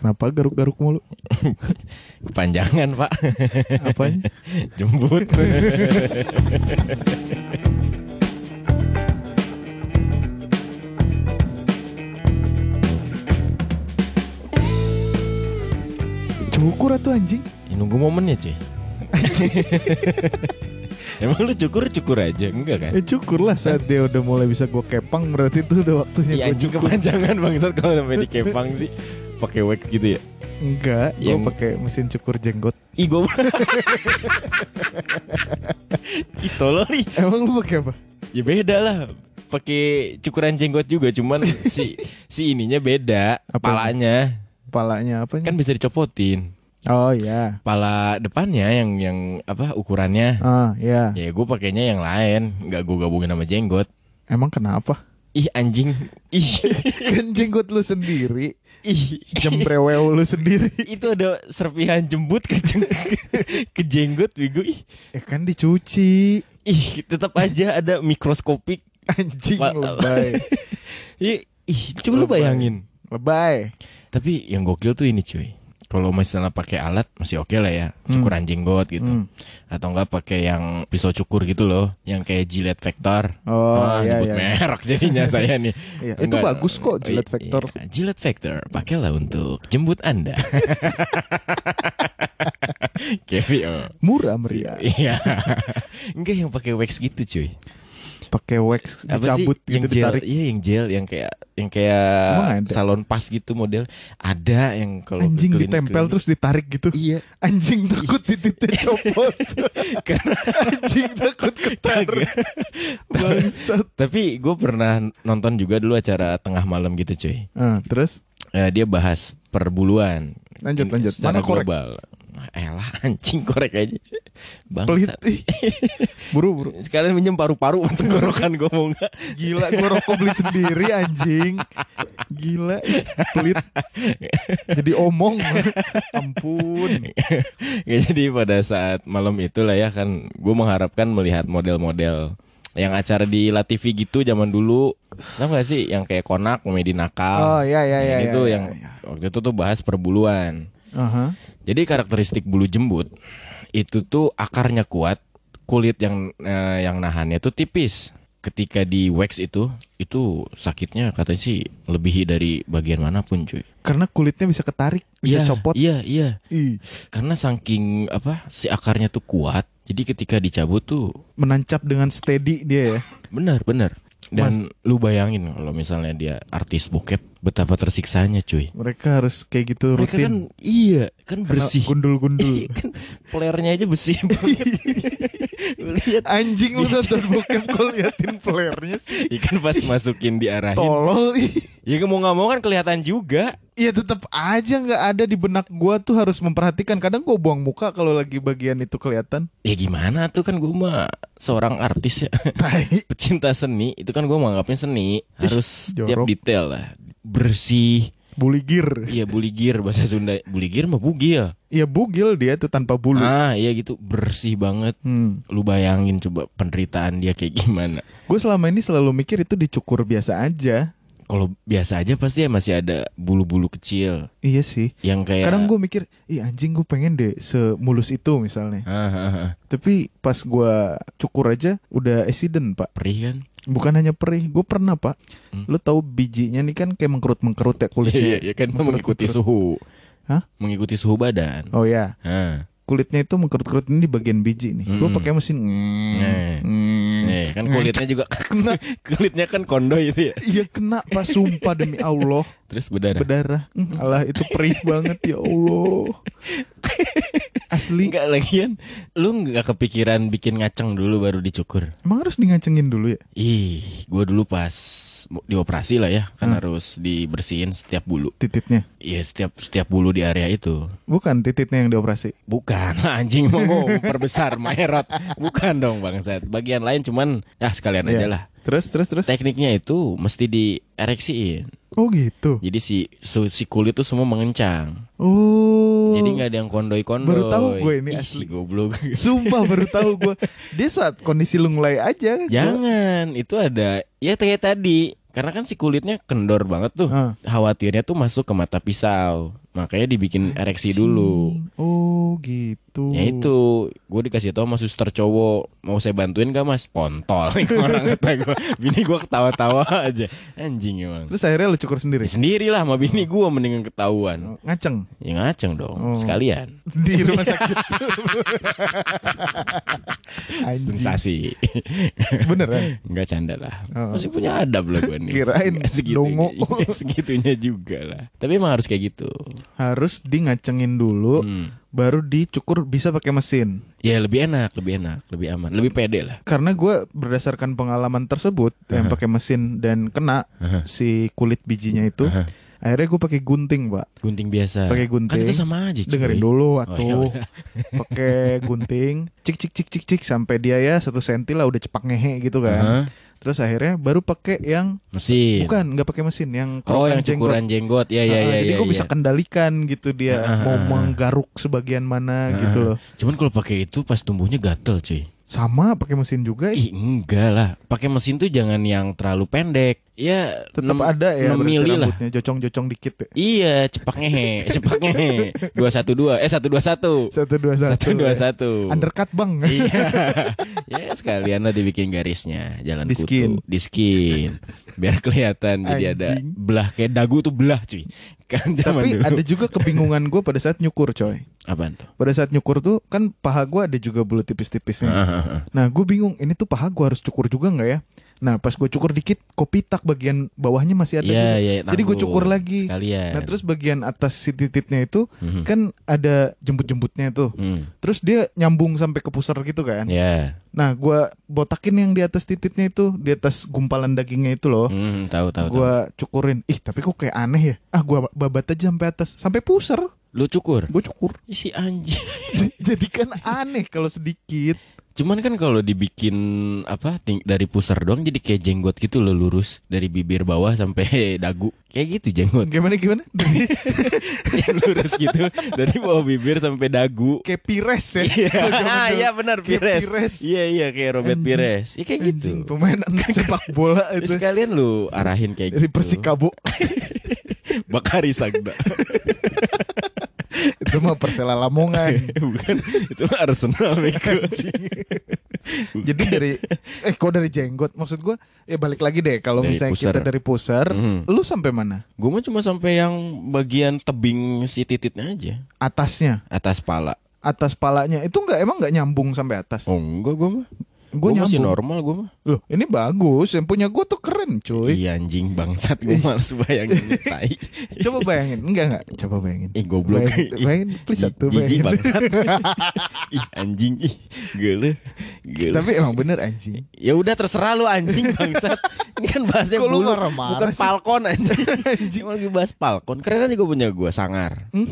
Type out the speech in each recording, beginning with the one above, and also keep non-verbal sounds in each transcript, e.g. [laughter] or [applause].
Kenapa garuk-garuk mulu? [laughs] Kepanjangan pak Apanya? [laughs] Jembut Cukur atau anjing? Ya, Nunggu momennya cuy Emang lu cukur-cukur aja Enggak kan? Eh cukur lah saat dia udah mulai bisa gue kepang berarti itu udah waktunya Iya gue cukur. kepanjangan bangsat kalau sampai di kepang sih [laughs] pakai wax gitu ya. Enggak, gue Yang- pakai mesin cukur jenggot. Ih gue [laughs] Ih tolol nih Emang lu pakai apa? Ya beda lah pakai cukuran jenggot juga cuman si si ininya beda Apa? palanya Palanya apanya? kan bisa dicopotin Oh iya. pala depannya yang yang apa ukurannya Ah iya. ya gue pakainya yang lain nggak gue gabungin sama jenggot Emang kenapa? ih anjing ih [laughs] kan jenggot lu sendiri, ih jembrewel lu sendiri. [laughs] itu ada serpihan jembut ke, jeng- [laughs] ke jenggot ih Eh kan dicuci. ih tetap aja ada mikroskopik Anjing lebay. [laughs] ih, coba lu bayangin lebay. tapi yang gokil tuh ini cuy kalau misalnya pakai alat masih oke lah ya cukuran jenggot gitu Hmm. atau enggak pakai yang pisau cukur gitu loh yang kayak Gillette Vector Oh Ah, iya nyebut iya. merek jadinya [laughs] saya nih Iya, itu Enggak. bagus kok Gillette Iya, Vector. Gillette Vector pakailah untuk jembut anda [laughs] Kevi oh. Murah meriah. Iya. [laughs] Enggak yang pakai wax gitu, cuy. Pakai wax Apa sih dicabut yang gitu gel? ditarik. Iya, yang gel yang kayak yang kayak salon pas gitu model. Ada yang kalau Anjing klinik- ditempel klinik- terus ditarik gitu. Iya. Anjing takut titiknya copot. [laughs] Karena Anjing takut ketarik. Bangsat. tapi gue pernah nonton juga dulu acara tengah malam gitu, cuy. Ah, terus Eh, dia bahas perbuluan. Lanjut, lanjut. Secara Mana korek? Elah anjing korek aja. pelit. Bangsat. Ih. Buru buru. Sekalian minjem paru-paru untuk [laughs] tenggorokan gue mau nggak? Gila gue rokok beli sendiri anjing. Gila pelit. Jadi omong. Ampun. ya jadi pada saat malam itu lah ya kan gue mengharapkan melihat model-model yang acara di La TV gitu zaman dulu tau gak sih yang kayak konak komedi nakal Oh iya iya iya. Iya, itu iya, yang iya. waktu itu tuh bahas perbuluan Aha. Jadi karakteristik bulu jembut itu tuh akarnya kuat kulit yang eh, yang nahannya tuh tipis. Ketika di wax itu itu sakitnya katanya sih lebih dari bagian mana pun cuy. Karena kulitnya bisa ketarik, bisa Iya, copot. iya iya. Karena saking apa si akarnya tuh kuat jadi ketika dicabut tuh menancap dengan steady dia ya. benar benar. Dan lu bayangin kalau misalnya dia artis bokep betapa tersiksanya cuy. Mereka harus kayak gitu mereka rutin. kan iya kan Karena bersih. Gundul-gundul. Iya kan playernya aja bersih [laughs] lihat. Anjing lu nonton bokep kok liatin flare-nya sih. ikan pas masukin diarahin Tolol ya mau nggak mau kan kelihatan juga. Iya tetap aja nggak ada di benak gua tuh harus memperhatikan. Kadang gua buang muka kalau lagi bagian itu kelihatan. ya gimana tuh? Kan gue mah seorang artis ya. [laughs] Pecinta seni. Itu kan gue menganggapnya seni. Harus jorok. tiap detail lah bersih Buligir. Iya buligir bahasa Sunda. Buligir mah bugil. Iya bugil dia tuh tanpa bulu. Ah iya gitu bersih banget. Hmm. Lu bayangin coba penderitaan dia kayak gimana. Gue selama ini selalu mikir itu dicukur biasa aja. Kalau biasa aja pasti ya masih ada bulu-bulu kecil Iya sih. yang kayak. Kadang gue mikir, ih anjing gue pengen deh semulus itu misalnya. Ah, ah, ah. Tapi pas gua cukur aja udah accident pak. perih kan? Bukan hanya perih, gue pernah pak. Hmm. Lo tahu bijinya nih kan kayak mengkerut-mengkerut ya kulitnya. Iya iya kan mengikuti suhu. Hah? Mengikuti suhu badan. Oh ya, kulitnya itu mengkerut-kerut ini di bagian biji nih. Gue Mm-mm. pakai mesin. Eh. Mm. Eh, kan kulitnya juga [laughs] Kena. [laughs] kulitnya kan kondo itu ya. Iya kena pas sumpah demi Allah Terus berdarah. berdarah. Hmm, alah itu perih banget ya Allah. [laughs] Asli. Enggak lagian lu nggak kepikiran bikin ngaceng dulu baru dicukur. Emang harus ngacengin dulu ya? Ih, gue dulu pas dioperasi lah ya, kan Hmm. harus dibersihin setiap bulu. Tititnya. Iya, setiap setiap bulu di area itu. Bukan tititnya yang dioperasi. Bukan [laughs] anjing mau perbesar mayat. Bukan dong bangsat. Bagian lain cuman ya sekalian aja Iya. lah. Terus terus terus. Tekniknya itu mesti diereksiin. Oh gitu. Jadi si si kulit itu semua mengencang. Oh. Jadi nggak ada yang kondoi-kondoi. Baru tahu gue ini Ih, asli. goblok. [laughs] Sumpah baru tahu gue. Dia saat kondisi lunglai aja. gua- Jangan, itu ada ya kayak tadi. Karena kan si kulitnya kendor banget tuh. Ah. Khawatirnya tuh masuk ke mata pisau. Makanya dibikin ereksi dulu. Oh gitu. Ya itu, gue dikasih tau sama suster cowok Mau saya bantuin gak mas? Kontol [laughs] orang kata gue Bini gue ketawa-tawa aja Anjing emang Terus akhirnya lu cukur sendiri. Ya sendiri lah sama bini gue mendingan ketahuan Oh, Ngaceng Ya ngaceng dong, Oh. sekalian di rumah sakit. [laughs] Anjing. Sensasi Beneran. Enggak canda lah Oh. Masih punya adab lah gue nih Kirain Nggak segitunya, dongo. [laughs] Segitunya juga lah Tapi emang harus kayak gitu Harus di ngacengin dulu, Hmm. baru dicukur bisa pakai mesin. Ya lebih enak, lebih enak, lebih aman, lebih pede lah Karena gue berdasarkan pengalaman tersebut yang pakai mesin dan kena Aha. si kulit bijinya itu, Aha. akhirnya gue pakai gunting, pak. Gunting biasa Pakai gunting. Kan itu sama aja cuy. Dengerin dulu Oh, ya atuh. udah. [laughs] pakai gunting, cik cik cik cik cik sampai dia ya satu senti lah udah cepak ngehe gitu kan. Aha. Terus akhirnya baru pakai yang Mesin. Bukan nggak pakai mesin, yang Oh yang cukuran jenggot. Ya ya Ah, ya jadi ya, gue bisa ya. kendalikan gitu dia Ah, ah, mau ah, ah. menggaruk sebagian mana gitu loh. Cuman kalau pakai itu pas tumbuhnya gatel cuy. Sama pakai mesin juga. Ih enggak lah. Pakai mesin tuh jangan yang terlalu pendek Ya tetap ada ya mili lah rambutnya jocong-jocong dikit ya. Iya cepak ngehe [laughs] Cepak ngehe Dua satu dua Eh satu dua satu Satu dua satu. Satu dua satu Undercut bang. Iya [laughs] Ya sekalian lah dibikin garisnya Jalan Di kutu skin. Di skin Biar kelihatan Jadi ada belah Kayak dagu tuh belah cuy Kan Tapi dulu ada juga kebingungan gue pada saat nyukur coy. Apaan tuh? Pada saat nyukur tuh kan paha gue ada juga bulu tipis-tipisnya. Ah, ah, ah. Nah gue bingung ini tuh paha gue harus cukur juga nggak ya? Nah pas gue cukur dikit kopi tak bagian bawahnya masih ada Iya juga. iya Jadi gue cukur lagi. Sekalian Nah terus bagian atas si titiknya itu Mhm. kan ada jembut-jembutnya tuh. Hmm. Terus dia nyambung sampai ke pusar gitu kan. Ya Nah gue botakin yang di atas titiknya itu di atas gumpalan dagingnya itu loh. Hmm, tahu tahu tahu. Gue cukurin. Ih tapi kok kayak aneh ya? Ah gue babat aja sampai atas sampai pusar. Lu cukur? Gue cukur. Ih, Si anjing. [laughs] Jadi kan aneh kalau sedikit. Cuman kan kalau dibikin apa ting- dari pusar doang jadi kayak jenggot gitu loh lurus dari bibir bawah sampai [laughs] dagu. Kayak gitu jenggot. Gimana gimana? [laughs] Yang lurus gitu dari bawah bibir sampai dagu. kayak pires ya. Iya, [laughs] dulu. iya benar Pires. Pires. Iya iya kayak Robert Anjing. Pires. Iya kayak gitu. Anjing, pemain sepak bola itu Sekalian lu arahin kayak dari gitu. Persikabo. Bakari Sagda. Itu mah Persela Lamongan. [laughs] Bukan itu mah Arsenal Beko. Jadi dari eh kok dari jenggot maksud gua ya balik lagi deh kalau misalnya pusar. kita dari pusar, Mhm. lu sampai mana? Gue mah cuma sampai yang bagian tebing si tititnya aja. Atasnya, Atas pala. atas palanya itu nggak emang nggak nyambung sampai atas. Oh enggak gue mah. Gue masih normal gue mah. Loh, ini bagus. Yang punya gue tuh keren, cuy. Iya anjing bangsat gue males bayangin tai. [laughs] Coba bayangin, enggak enggak? Coba bayangin. Ih goblok. Bayangin, bayangin, please satu Jijik bayangin. bangsat. [laughs] ih anjing ih. Gele. Gele. Tapi emang bener anjing. Ya udah terserah lu anjing bangsat. Ini kan bahasnya Kok lu bulu, bukan sih? falcon anjing. [laughs] anjing lagi bahas falcon. Keren aja gue punya gue sangar. Hmm?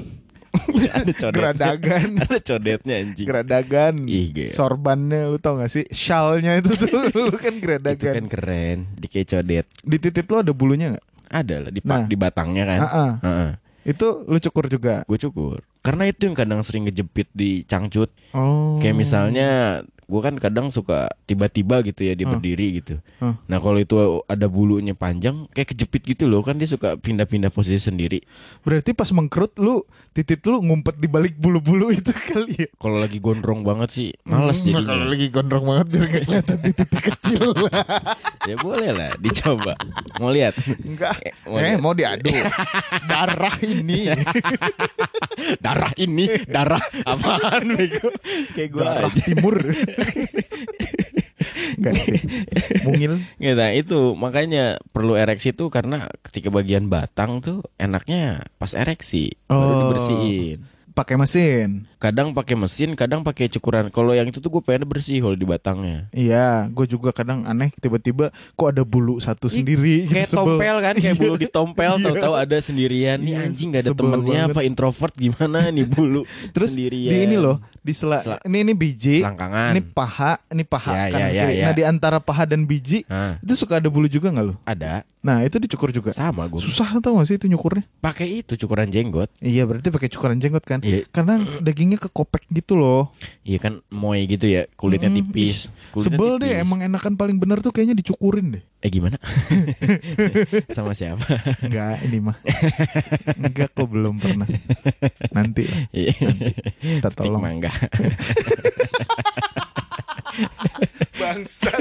[laughs] Ada codet. Geradagan. [laughs] Ada codetnya anjing. Geradagan. Gila. Sorbannya lu tau gak sih? Shawlnya itu tuh [laughs] lu kan Itu geradagan. kan keren. Di kayak codet. Di titik lu ada bulunya gak? Ada lah di, Nah. di batangnya kan. Ah-ah. Heeh. Itu lu cukur juga. Gue cukur. Karena itu yang kadang sering ngejepit di cangcut. Oh. Kayak misalnya gue kan kadang suka tiba-tiba gitu ya dia Hmm. berdiri gitu. Hmm. Nah kalau itu ada bulunya panjang kayak kejepit gitu loh kan dia suka pindah-pindah posisi sendiri. Berarti pas mengkerut lu titit lu ngumpet di balik bulu-bulu [laughs] itu kali ya. Kalau lagi gondrong banget sih males Hmm, jadinya. Kalau lagi gondrong banget biar gak kelihatan titik kecil. [laughs] ya boleh lah dicoba. Mau lihat? Enggak. Eh, mau Eh, lihat? mau diadu. Darah ini. [laughs] darah ini darah apaan bego? Kayak gue Darah aja. timur. Enggak sih. Mungil. Nah itu makanya perlu ereksi tuh karena ketika bagian batang tuh enaknya pas ereksi baru Oh. dibersihin. Pakai mesin. Kadang pakai mesin, kadang pakai cukuran. Kalau yang itu tuh gue pengen bersih kalau di batangnya. Iya, gue juga kadang aneh tiba-tiba kok ada bulu satu Ih, sendiri [laughs] Kayak sebel. tompel kan, kayak bulu ditompel, [laughs] Iya. tahu-tahu ada sendirian. Nih Iya, anjing gak ada sebel temennya banget. apa introvert gimana nih bulu [laughs] Terus sendirian. di ini loh, di sela, Sela- ini ini biji, selangkangan. ini paha, ini paha Ya, kanan ya, ya, ya. Nah di antara paha dan biji itu suka ada bulu juga nggak lo? ada. Nah itu dicukur juga. Sama gue. Susah tau gak sih itu nyukurnya? Pakai itu cukuran jenggot. Iya berarti pakai cukuran jenggot kan? Iya. Karena dagingnya kekopek gitu loh. Iya kan moy gitu ya, kulitnya Mm, tipis. Kulitnya Sebel tipis. deh emang enakan paling bener tuh kayaknya dicukurin deh. Eh gimana? [laughs] Sama siapa? Enggak ini mah. Enggak kok belum pernah. Nanti. Iya. Kita Tik tolong. mangga. [laughs] [laughs] Bangsa.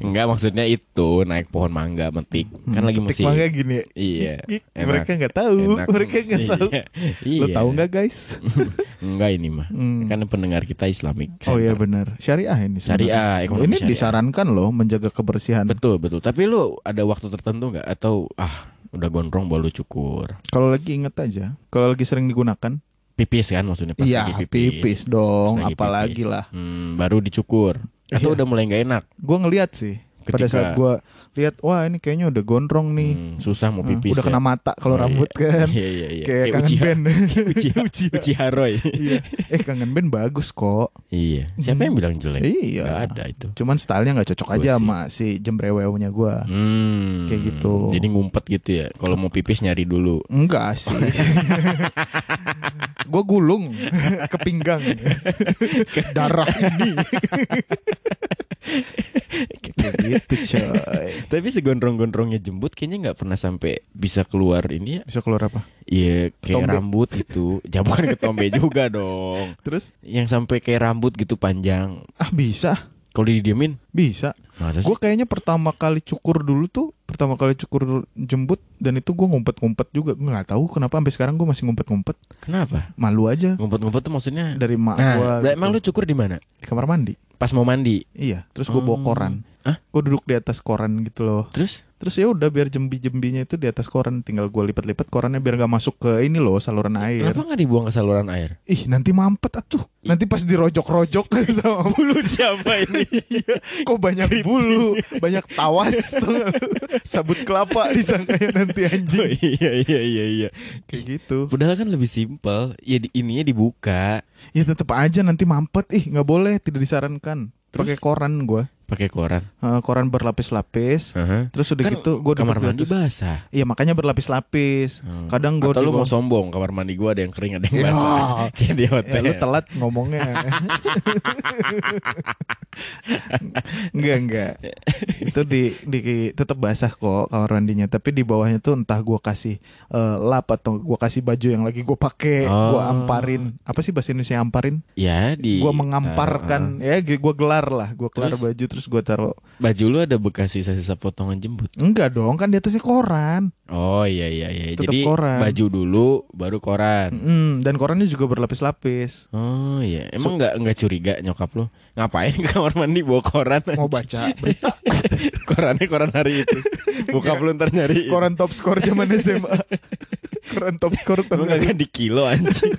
Enggak maksudnya itu naik pohon mangga metik. Kan lagi Tik musim. mangga gini ya. Iya. Enak. Mereka nggak tahu. Enak. Mereka nggak Iya. tahu. Lo Iya. tahu nggak guys? [laughs] Enggak ini mah. Hmm. Kan pendengar kita Islamik. Oh iya benar. Syariah ini. sebenarnya. Syariah, Ini syariah. disarankan loh menjaga kebersihan. Betul betul. Tapi lu ada waktu tertentu nggak atau ah udah gondrong baru cukur? Kalau lagi inget aja, kalau lagi sering digunakan, Pipis kan maksudnya pas iya lagi pipis. pipis. dong, apalagi pipis. lah. Hmm, baru dicukur. Atau Iya. udah mulai nggak enak. Gue ngeliat sih. Pada Ketika- saat gue lihat, wah ini kayaknya udah gondrong nih. Hmm, susah mau Hmm, pipis. udah ya. kena mata kalau Oh, rambut iya. kan. Iya iya iya. Kayak kangen Uchiha- band. [laughs] [laughs] Uchiha, Uchiha Roy. iya. Eh kangen band bagus kok. iya. Siapa yang bilang jelek? Iya. Nggak ada itu. Cuman stylenya nggak cocok Gua aja sih. sama si jembrewewnya gue. Hmm. Kayak gitu. Jadi ngumpet gitu ya. Kalau mau pipis nyari dulu. Enggak sih. [laughs] gue gulung ke pinggang. Darah ini. Kayak gitu coy. [laughs] Tapi segondrong-gondrongnya jembut kayaknya nggak pernah sampai bisa keluar ini ya. Bisa keluar apa? Iya kayak Ketombe. rambut itu. [laughs] Ya bukan ketombe juga dong. Terus? Yang sampai kayak rambut gitu panjang. Ah bisa. Kalau didiemin, Bisa. Gue kayaknya pertama kali cukur dulu tuh, pertama kali cukur jembut dan itu gue ngumpet-ngumpet juga. Gue nggak tahu kenapa sampai sekarang gue masih ngumpet-ngumpet. Kenapa? Malu aja Ngumpet-ngumpet tuh maksudnya? dari mak Nah, gue. lah, emang lu cukur di mana? di kamar mandi. Pas mau mandi. Iya. Terus gue bawa Oh. koran. Hah? Gue duduk di atas koran gitu loh. Terus? Terus ya udah biar jembi-jembinya itu di atas koran, tinggal gue lipat-lipat korannya biar gak masuk ke ini loh saluran air. Kenapa nggak dibuang ke saluran air? Ih nanti mampet atuh. Nanti pas dirojok-rojok [laughs] sama Bulu siapa ini? [laughs] Kok banyak bulu, banyak tawas tuh nggak? [laughs] Sabut kelapa disangkanya nanti Oh, anjing. iya iya iya iya. Kayak gitu. Padahal kan lebih simpel. Ya di, ininya dibuka. Ya tetap aja nanti mampet. Ih nggak boleh, tidak disarankan. Pakai koran gue. Pakai koran. koran berlapis-lapis. Aha. Terus udah Kan gitu gue kamar mandi basah. Iya makanya berlapis-lapis. Hmm. Kadang gue Atau lu mau sombong kamar mandi gua ada yang kering ada yang Ya. basah. [laughs] Kayak di Ya, hotel. lu telat ngomongnya. [laughs] enggak enggak. Itu di di tetap basah kok kamar mandinya, tapi di bawahnya tuh entah gua kasih eh, lap atau gua kasih baju yang lagi gua pakai, Oh. gua amparin. Apa sih bahasa Indonesia amparin? Ya di Gua mengamparkan ya g- gua gelar lah, gua gelar Terus? baju terus gua taruh. baju lu ada bekas sisa-sisa potongan jembut. Enggak dong, kan di atasnya koran. Oh iya iya iya. Tetep Jadi koran. baju dulu baru koran. Mm, dan korannya juga berlapis-lapis. Oh iya. Emang nggak nggak curiga nyokap lu? Ngapain ke kamar mandi bawa koran? Mau baca berita [laughs] Korannya koran hari itu. Bokap lu ntar nyari. koran top score zaman SMA. koran top score tuh Lu nggak di kilo anjing.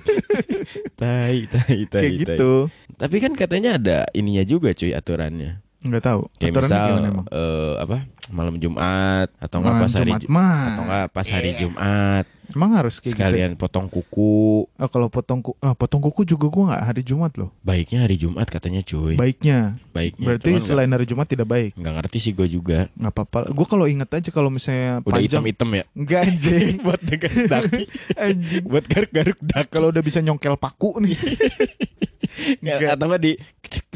tai [laughs] tai tai. kayak tai. gitu. Tapi kan katanya ada ininya juga cuy aturannya. Nggak tahu. Kayak Aturannya misal gimana emang? eh, apa malam Jumat atau nggak Malam pas hari Jumat mah. atau nggak pas hari Iya. Jumat Emang harus kayak sekalian potong kuku. gitu. Oh, kalau potong kuku, ah, potong kuku juga gua nggak hari Jumat loh. Baiknya hari Jumat katanya cuy. Baiknya. Baiknya. Berarti Cuman selain hari Jumat tidak baik. nggak ngerti sih gue juga. nggak apa-apa. Gua kalau inget aja kalau misalnya Udah panjang. hitam-hitam ya. Enggak anjing. [laughs] buat dekat daki. [laughs] anjing. buat garuk-garuk dak. Kalau udah bisa nyongkel paku nih. [laughs] Nggak, Nggak. atau nggak di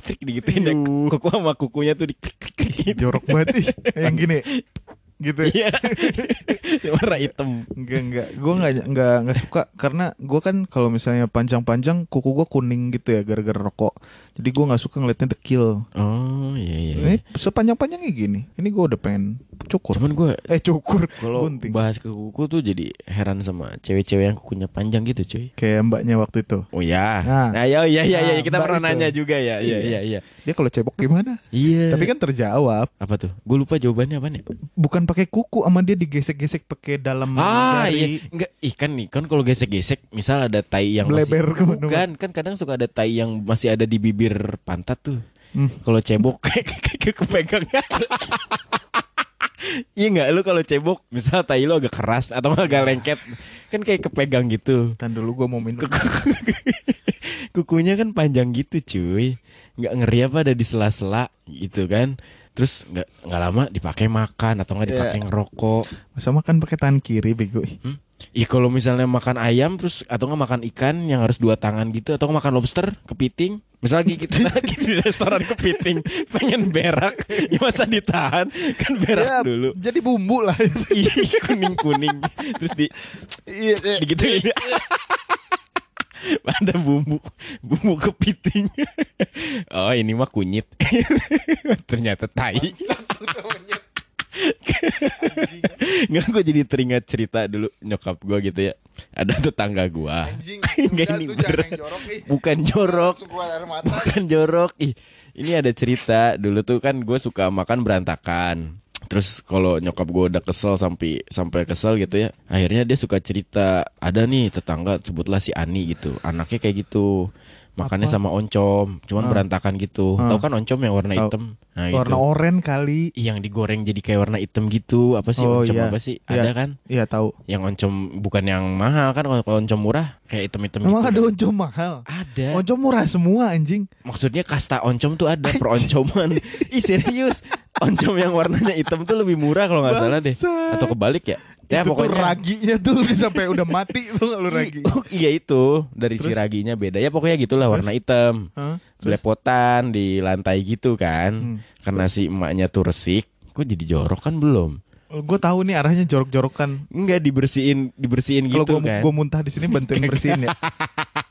kecik-kecik digituin ya. Kuku sama kukunya tuh di gitu. Jorok banget ih. [laughs] Yang gini. Gitu. Iya. [laughs] Warna hitam. Enggak enggak, gue nggak nggak nggak suka karena gue kan kalau misalnya panjang-panjang kuku gue kuning gitu ya gara-gara rokok. Jadi gue nggak suka ngeliatnya dekil. Oh iya iya. Ini sepanjang-panjangnya gini. Ini gue udah pengen cukur. Cuman gue Eh cukur. kalau bahas ke kuku tuh jadi heran sama cewek-cewek yang kukunya panjang gitu cuy. Kayak mbaknya waktu itu. Oh ya. Nah. Nah, ya iya iya iya Nah, kita pernah itu. nanya juga ya. Iya Iya. iya iya. Dia kalau cebok gimana? Iya. Tapi kan terjawab. apa tuh? Gue lupa jawabannya apa nih? Bukan pakai kuku sama dia digesek-gesek pakai dalam Ah jari. iya, enggak ikan nih kan kalau gesek-gesek, misal ada tai yang Melebar masih bukan kan kadang suka ada tai yang masih ada di bibir pantat tuh. Hmm. Kalau cebok [laughs] kayak kepegang. Iya nggak lu kalau cebok misal tai lu agak keras atau agak lengket kan kayak kepegang gitu. Tahan dulu gue mau minum. [laughs] Kukunya kan panjang gitu cuy. Nggak ngeri apa ada di sela-sela gitu kan. Terus nggak nggak lama dipakai makan atau nggak dipakai Iya. ngerokok. Masa makan pakai tangan kiri bego. Hmm? Iya kalau misalnya makan ayam terus atau nggak makan ikan yang harus dua tangan gitu atau makan lobster kepiting. Misalnya lagi kita lagi di restoran kepiting. Pengen berak. Ya masa ditahan? Kan berak Ya, dulu. Jadi bumbu lah. [laughs] Ih, kuning kuning terus di Iya. digituin. [laughs] Ada bumbu bumbu kepiting. Oh ini mah kunyit. [laughs] Ternyata tai nggak gue jadi teringat cerita dulu nyokap gue gitu ya. Ada tetangga gue Anjing. [laughs] Nggak, Udah ini jorok, ih. bukan jorok. Bukan jorok. Ih ini ada cerita. Dulu tuh kan gue suka makan berantakan. Terus kalau nyokap gue udah kesel sampai sampai kesel gitu ya akhirnya dia suka cerita ada nih tetangga sebutlah si Ani gitu anaknya kayak gitu makannya Apa? sama oncom cuman Ah. berantakan gitu Ah. tahu kan oncom yang warna hitam nah Warna itu oranye kali. yang digoreng jadi kayak warna hitam gitu apa sih Oh, oncom iya. apa sih Iya. ada kan Iya tahu. yang oncom bukan yang mahal kan kalau oncom murah kayak hitam-hitam Emang gitu ada kan. oncom mahal? ada Oncom murah semua anjing. Maksudnya kasta oncom tuh ada per oncoman. Ih serius. [laughs] Oncom yang warnanya hitam tuh lebih murah kalau nggak salah deh. Atau kebalik ya? Ya itu tuh pokoknya. raginya tuh udah [laughs] sampai udah mati tuh lu ragi. Oh, iya itu dari si Terus? raginya beda ya pokoknya gitulah warna hitam. Hah? Belepotan di lantai gitu kan. Hmm. Karena si emaknya tuh resik. Kok jadi jorok kan belum? Gue tahu nih arahnya jorok-jorokan. Enggak dibersihin dibersihin Kalau gitu gue kan. gue muntah di sini bantuin bersihin ya. [laughs]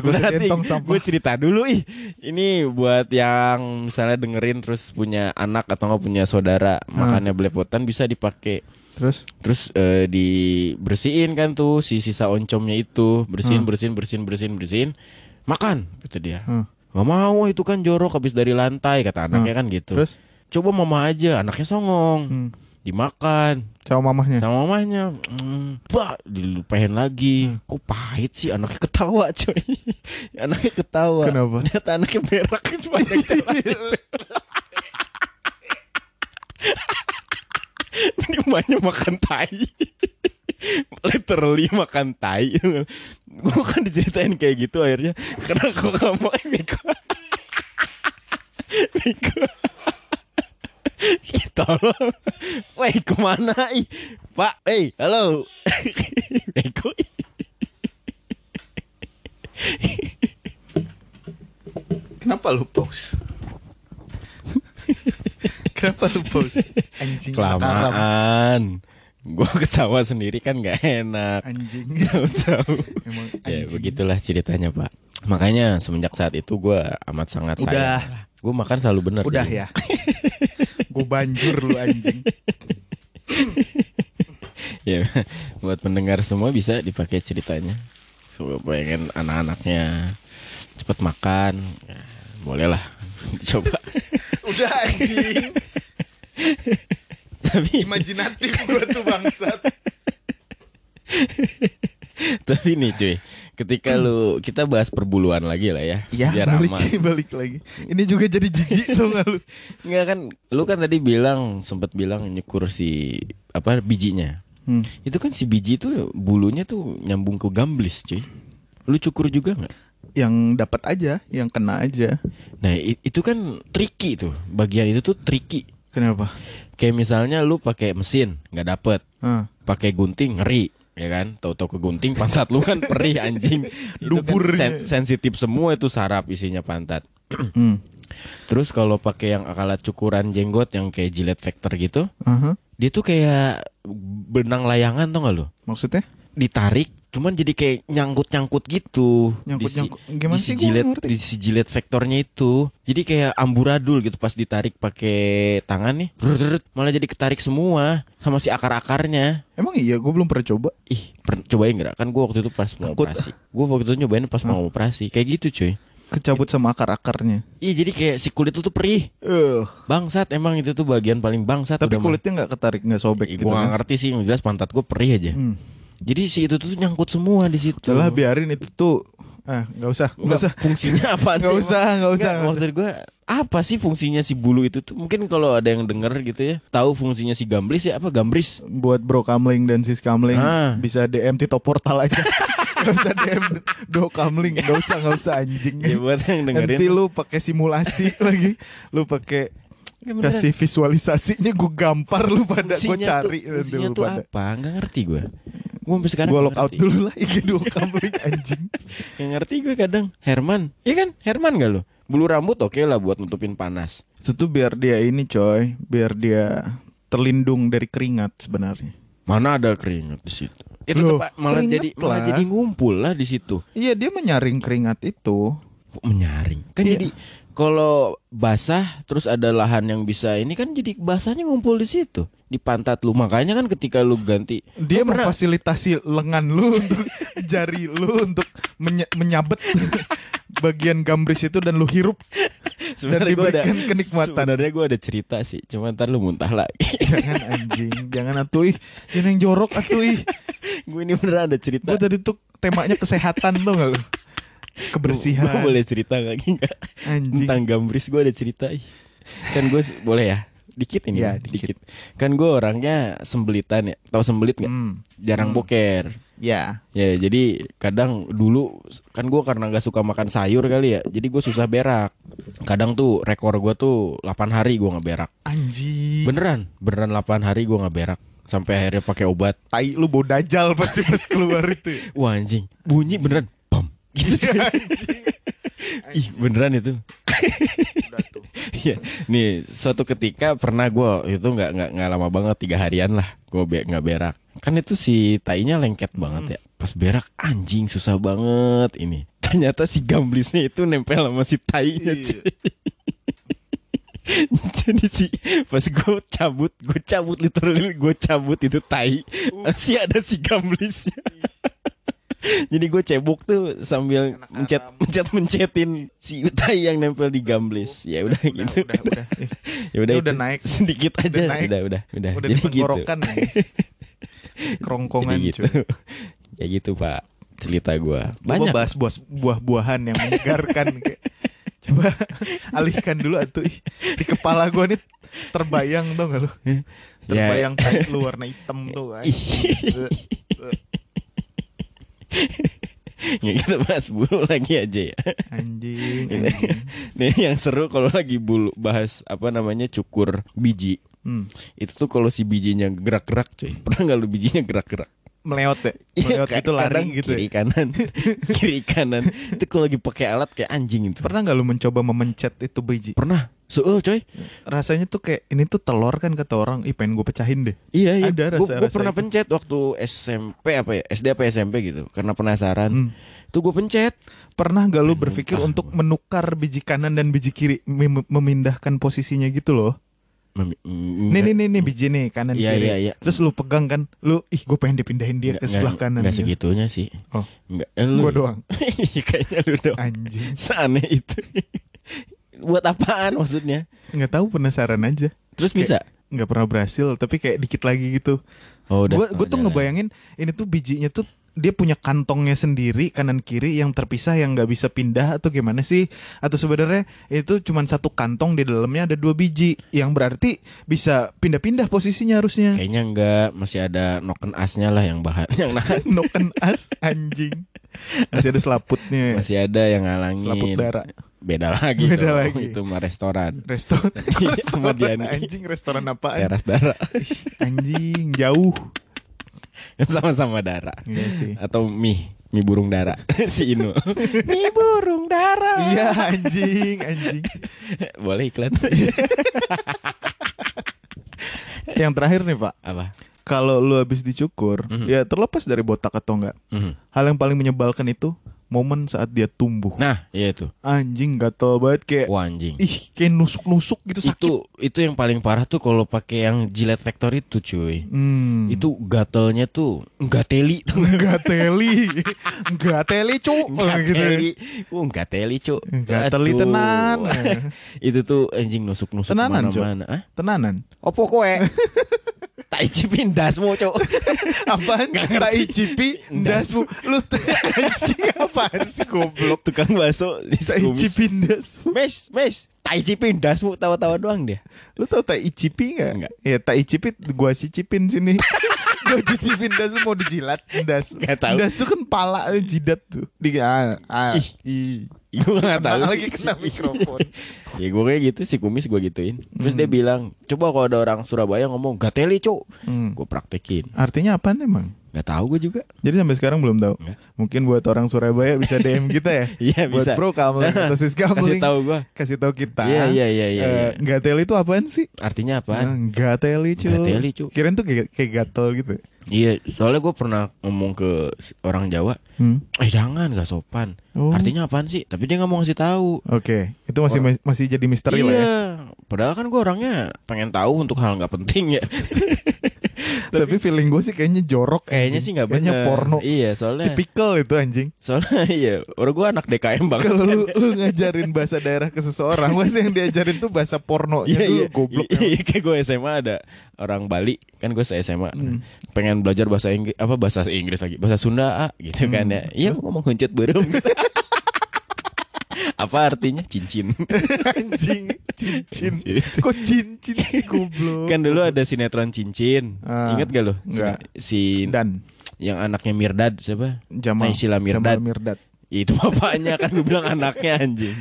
Berarti gue cerita dulu ih. Ini buat yang misalnya dengerin terus punya anak atau nggak punya saudara Hmm. makannya belepotan bisa dipakai. Terus Terus eh, dibersihin kan tuh si sisa oncomnya itu, bersihin Hmm. bersihin bersihin bersihin bersihin. Makan kata dia. Hmm. Gak mau itu kan jorok habis dari lantai kata anaknya kan gitu. terus Coba mama aja, anaknya songong. hmm. Dimakan sama mamahnya. sama mamanya. Hmm, bah, dilupain lagi. Hmm. Kok pahit sih anaknya ketawa coy. [laughs] anaknya ketawa. Kenapa? Ternyata anaknya berak [laughs] sepanjang jalan. [laughs] Jadi emaknya makan tai Literally makan tai Gue kan diceritain kayak gitu akhirnya Karena kok gak mau Miko Miko Kita [laughs] loh Weh ke mana ih Pak Eh halo [laughs] Miko Kenapa lu pause? Kenapa lu pause? Anjing. Kelamaan Gue ketawa sendiri kan gak enak Anjing. Tahu-tahu Ya begitulah ceritanya pak Makanya semenjak saat itu gue amat sangat Udah. sayang Gue makan selalu bener Udah jadi. ya. [laughs] Gue banjur lu anjing. ya buat pendengar semua bisa dipakai ceritanya so, pengen anak-anaknya cepet makan ya, boleh lah [laughs] coba Udah anjing. tapi Imajinatif gue tuh bangsat. tapi nih cuy ketika lu kita bahas perbuluan lagi lah ya Ya, biar balik, aman balik lagi. Ini juga jadi jijik [laughs] tuh gak lu? Enggak kan lu kan tadi bilang sempat bilang nyukur si apa bijinya Hmm. itu kan si biji itu bulunya tuh nyambung ke gamblis cuy lu cukur juga nggak Yang dapat aja, yang kena aja. nah itu kan tricky tuh bagian itu tuh tricky Kenapa? Kayak misalnya lu pakai mesin nggak dapet, Hah. pakai gunting ngeri, ya kan? Tahu-tahu ke gunting pantat lu kan perih anjing. [laughs] Itu kan sen- sensitif semua itu saraf isinya pantat. Hmm. Terus kalau pakai yang alat cukuran jenggot yang kayak Gillette Factor gitu, Aha. dia tuh kayak benang layangan tau gak lu? Maksudnya? Ditarik, cuman jadi kayak nyangkut-nyangkut gitu. Nyangkut-nyangkut. Di si- Gimana di si ngerti. di si Gillette Factornya itu. Jadi kayak amburadul gitu pas ditarik pakai tangan nih. brrrr, malah jadi ketarik semua sama si akar-akarnya. Emang iya, gue belum pernah coba. Ih, per- cobain nggak? Kan gua waktu itu pas mau Takut. operasi. Gua waktu itu nyobain pas mau operasi. Kayak gitu, cuy. Kecabut sama akar-akarnya. Iya, jadi kayak si kulit itu tuh perih. Eh, Bangsat, emang itu tuh bagian paling bangsat. tapi kulitnya nggak ketarik, nggak sobek Ih, gitu gua nggak kan? ngerti sih, yang jelas pantat gua perih aja. Hmm. Jadi si itu tuh nyangkut semua di situ. Udahlah biarin itu tuh. Ah, nggak usah, nggak Nggak, usah. fungsinya [laughs] Nggak sih? usah, nggak usah, nggak maksud gue apa sih fungsinya si bulu itu tuh? Mungkin kalau ada yang denger gitu ya, tahu fungsinya si gamblis ya apa gambris? Buat Bro Kamling dan Sis Kamling Ah. bisa DM Tito Portal aja. [laughs] Gak usah DM do kamling, gak usah gak usah anjing. Ya buat yang dengerin. Nanti lu pakai simulasi [laughs] lagi, lu pakai Ya, beneran. kasih visualisasinya gue gampar lu pada gue cari tuh, fungsinya lu tuh pada. apa? Nggak ngerti gue. Gue sampai sekarang Gue nggak lock out ngerti. dulu lah IG do kamling anjing. [laughs] Nggak ngerti gue kadang. Herman, iya kan? Herman gak lo? Bulu rambut oke lah buat nutupin panas. Itu tuh biar dia ini coy, biar dia terlindung dari keringat sebenarnya. Mana ada keringat di situ? Itu Loh, tuh, Pak, malah jadi malah lah. jadi ngumpul lah di situ. Iya dia menyaring keringat itu. Kok menyaring? Kan Iya. jadi kalau basah terus ada lahan yang bisa ini kan jadi basahnya ngumpul di situ di pantat lu. Makanya kan ketika lu ganti Dia Lu pernah- memfasilitasi lengan lu untuk [laughs] jari lu untuk menye- menyabet [laughs] bagian gambris itu dan lu hirup. sebenarnya gue ada kenikmatan. Sebenarnya gue ada cerita sih, cuma ntar lu muntah lagi. [laughs] Jangan anjing, jangan atuh ih. Jangan yang jorok atuh ih. gue ini beneran ada cerita. Gue tadi tuh temanya kesehatan tuh gak lu? Kebersihan. Gue boleh cerita gak enggak? Anjing. Tentang gambris gue ada cerita. ih. Kan gue boleh ya? Dikit ini. Ya, ya, dikit. dikit. Kan gue orangnya sembelitan ya. Tahu sembelit nggak? Hmm. Jarang Hmm. boker. Ya. Ya jadi kadang dulu kan gue karena nggak suka makan sayur kali ya, jadi gue susah berak. Kadang tuh rekor gue tuh 8 hari gue nggak berak. Anjing. Beneran, beneran 8 hari gue nggak berak. Sampai akhirnya pakai obat. Tai lu bau dajal pasti pas keluar itu. [laughs] Wah anjing, bunyi beneran, bam. Gitu [laughs] cuy. Ih beneran itu. [laughs] Iya, nih suatu ketika pernah gue itu nggak nggak nggak lama banget tiga harian lah gue be nggak berak. Kan itu si tainya lengket banget ya. Pas berak anjing susah banget ini. [laughs] Ternyata si gamblisnya itu nempel sama si tainya. Iya. [laughs] Jadi si pas gue cabut, gue cabut literally gue cabut itu tai masih ada si gamblisnya. [laughs] Jadi gue cebok tuh sambil Anak mencet [laughs] mencet mencetin si tai yang nempel di gamblis. Ya udah gitu. udah, udah. [laughs] Ya udah udah naik. sedikit aja Udah naik. udah udah udah Udah jadi di gitu ya. Kerongkongan jadi gitu ya gitu pak cerita Coba banyak bahas buah buah-buahan yang menyegarkan kayak. Coba alihkan dulu atuh. Di kepala gua nih terbayang tuh gak lu? Terbayang tai lu warna hitam tuh. Ih. [laughs] ya kita bahas bulu lagi aja ya Anjing, Ini- anjing. [laughs] nih yang seru kalau lagi bulu bahas apa namanya cukur biji Hmm. itu tuh kalau si bijinya gerak-gerak cuy pernah nggak lu bijinya gerak-gerak Meleot ya? Iya, Meleot ka- itu lari gitu kiri ya? kanan [laughs] kiri kanan itu kalau lagi pakai alat kayak anjing itu Pernah gak lu mencoba memencet itu biji? pernah Soal coy Rasanya tuh kayak ini tuh telur kan kata orang, ih pengen gue pecahin deh. Iya iya. Ada Gue rasa-rasa pernah itu. pencet waktu SMP apa ya SD apa SMP gitu karena penasaran. Hmm. Tuh gue pencet. Pernah gak lu berpikir untuk menukar biji kanan dan biji kiri, mem- memindahkan posisinya gitu loh? Nih nih nih nih biji nih kanan Iya, kiri. iya, iya. Terus lu pegang kan, lu ih gue pengen dipindahin dia ke sebelah kanan. Enggak gitu. segitunya sih. Oh. Enggak. Eh, lu. Gua doang. [laughs] Iya, Kayaknya lu doang. Anjing. Seaneh itu. Buat apaan maksudnya? Nggak tahu penasaran aja. Terus bisa? Nggak pernah berhasil, tapi kayak dikit lagi gitu. Oh, Gue oh, tuh ngebayangin ini tuh bijinya tuh dia punya kantongnya sendiri kanan kiri yang terpisah yang nggak bisa pindah atau gimana sih? Atau sebenarnya itu cuma satu kantong di dalamnya ada dua biji yang berarti bisa pindah-pindah posisinya harusnya. Kayaknya enggak, masih ada noken asnya lah yang bahan [laughs] yang nahan. [laughs] Noken as anjing. Masih ada selaputnya. Masih ada yang Selaput ngalangin. darah. Beda [laughs] lagi Beda dong, lagi. Itu mah restoran. Restoran. Iya, restoran Diani. anjing restoran apaan? Teras darah. Anjing jauh. [laughs] Sama-sama darah. Iya sih. Atau mie, mie burung dara [laughs] si Inu. [laughs] mie burung dara. Iya anjing, anjing. Boleh iklan. Yang terakhir nih Pak, Apa? kalau lu habis dicukur, Mhm. ya terlepas dari botak atau enggak, Mhm. hal yang paling menyebalkan itu momen saat dia tumbuh. Nah, iya itu. Anjing gatel banget kayak Wah, anjing. ih kayak nusuk-nusuk gitu sakit. Itu itu yang paling parah tuh kalau pakai yang Gillette Factory itu, cuy. Hmm. Itu gatelnya tuh enggak teli enggak teli. [laughs] Enggak teli, Cuk. Enggak Gitu. teli. Uh, enggak teli, Cuk. Enggak teli tenan. [laughs] itu tuh anjing nusuk-nusuk mana-mana. Tenanan. Opo kowe? [laughs] tak icipin dasmu, Cuk. Apaan? Tak icipi ndasmu. [laughs] Lu [laughs] anjing apaan sih goblok? Tukang bakso Tak icipi ndasmu. Mes, mes, tak icipin dasmu tawa-tawa doang dia. Lu tau tak icipi enggak? Enggak. Ya tak icipi gua cicipin sini. [laughs] Lo cuci pindas mau dijilat das. Nggak tahu. Das tuh kan pala eh, jidat tuh. Di ah, ah, Ih. ih. gue gak tahu sih. lagi kena mikrofon. [laughs] ya gue kayak gitu si kumis gue gituin. Terus dia bilang, coba kalau ada orang Surabaya ngomong gateli cuk, Hmm. gue praktekin. Artinya apa emang? Gak tahu gue juga. Jadi sampai sekarang belum tahu. Nggak. Mungkin buat orang Surabaya bisa DM kita ya. [laughs] Iya buat bisa. Bro Kamling atau Sis [laughs] Kasih tahu gue. Kasih tahu kita. Iya, iya, iya, iya, Eh, iya. Gatel itu apaan sih? Artinya Ah, apaan? Gateli cuy. Gateli, cu. Kirain tuh kayak, kayak gatel gitu. Iya, soalnya gue pernah ngomong ke orang Jawa, Hmm. eh jangan gak sopan. Oh. Artinya apaan sih? Tapi dia nggak mau ngasih tahu. Oke, itu masih masih jadi misteri lah ya. iya, padahal kan gue orangnya pengen tahu untuk hal nggak penting ya. [laughs] [laughs] Tapi feeling gue sih kayaknya jorok. Kayaknya anjing. sih nggak Kayaknya bener. porno. Iya, soalnya Tipikal itu anjing. soalnya [laughs] iya, orang gue anak DKM banget. Kalau lu, lu ngajarin bahasa daerah ke seseorang, pasti yang diajarin tuh bahasa pornonya Iya dulu iya, goblok. Iya, kayak gue SMA ada orang Bali kan gue SMA Hmm. pengen belajar bahasa Inggris apa bahasa Inggris lagi bahasa Sunda ah, gitu kan Hmm. ya. Iya gue ngomong huncut berem. [laughs] apa artinya cincin? [laughs] anjing, cincin. Cincin. Kok cincin sih goblok? kan dulu ada sinetron cincin. Ah, Ingat gak lo? enggak. Si Dan yang anaknya Mirdad siapa? Jamal Naysila Mirdad. Jamal Mirdad. Itu [laughs] bapaknya kan gue bilang anaknya anjing.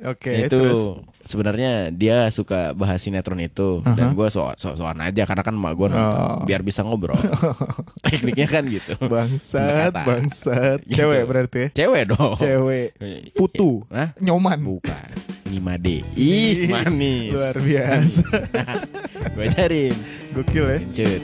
Oke, itu terus sebenarnya dia suka bahas sinetron itu dan gue so so soan aja karena kan emak gue nonton Oh. biar bisa ngobrol. [laughs] Tekniknya kan gitu. bangsat, bangsat. Gitu. Cewek berarti ya? Cewek dong. Cewek. [laughs] Putu. Hah? Nyoman. Bukan. 5D. [laughs] Ih, manis. Luar biasa. gue ajarin. Gokil ya. Cut.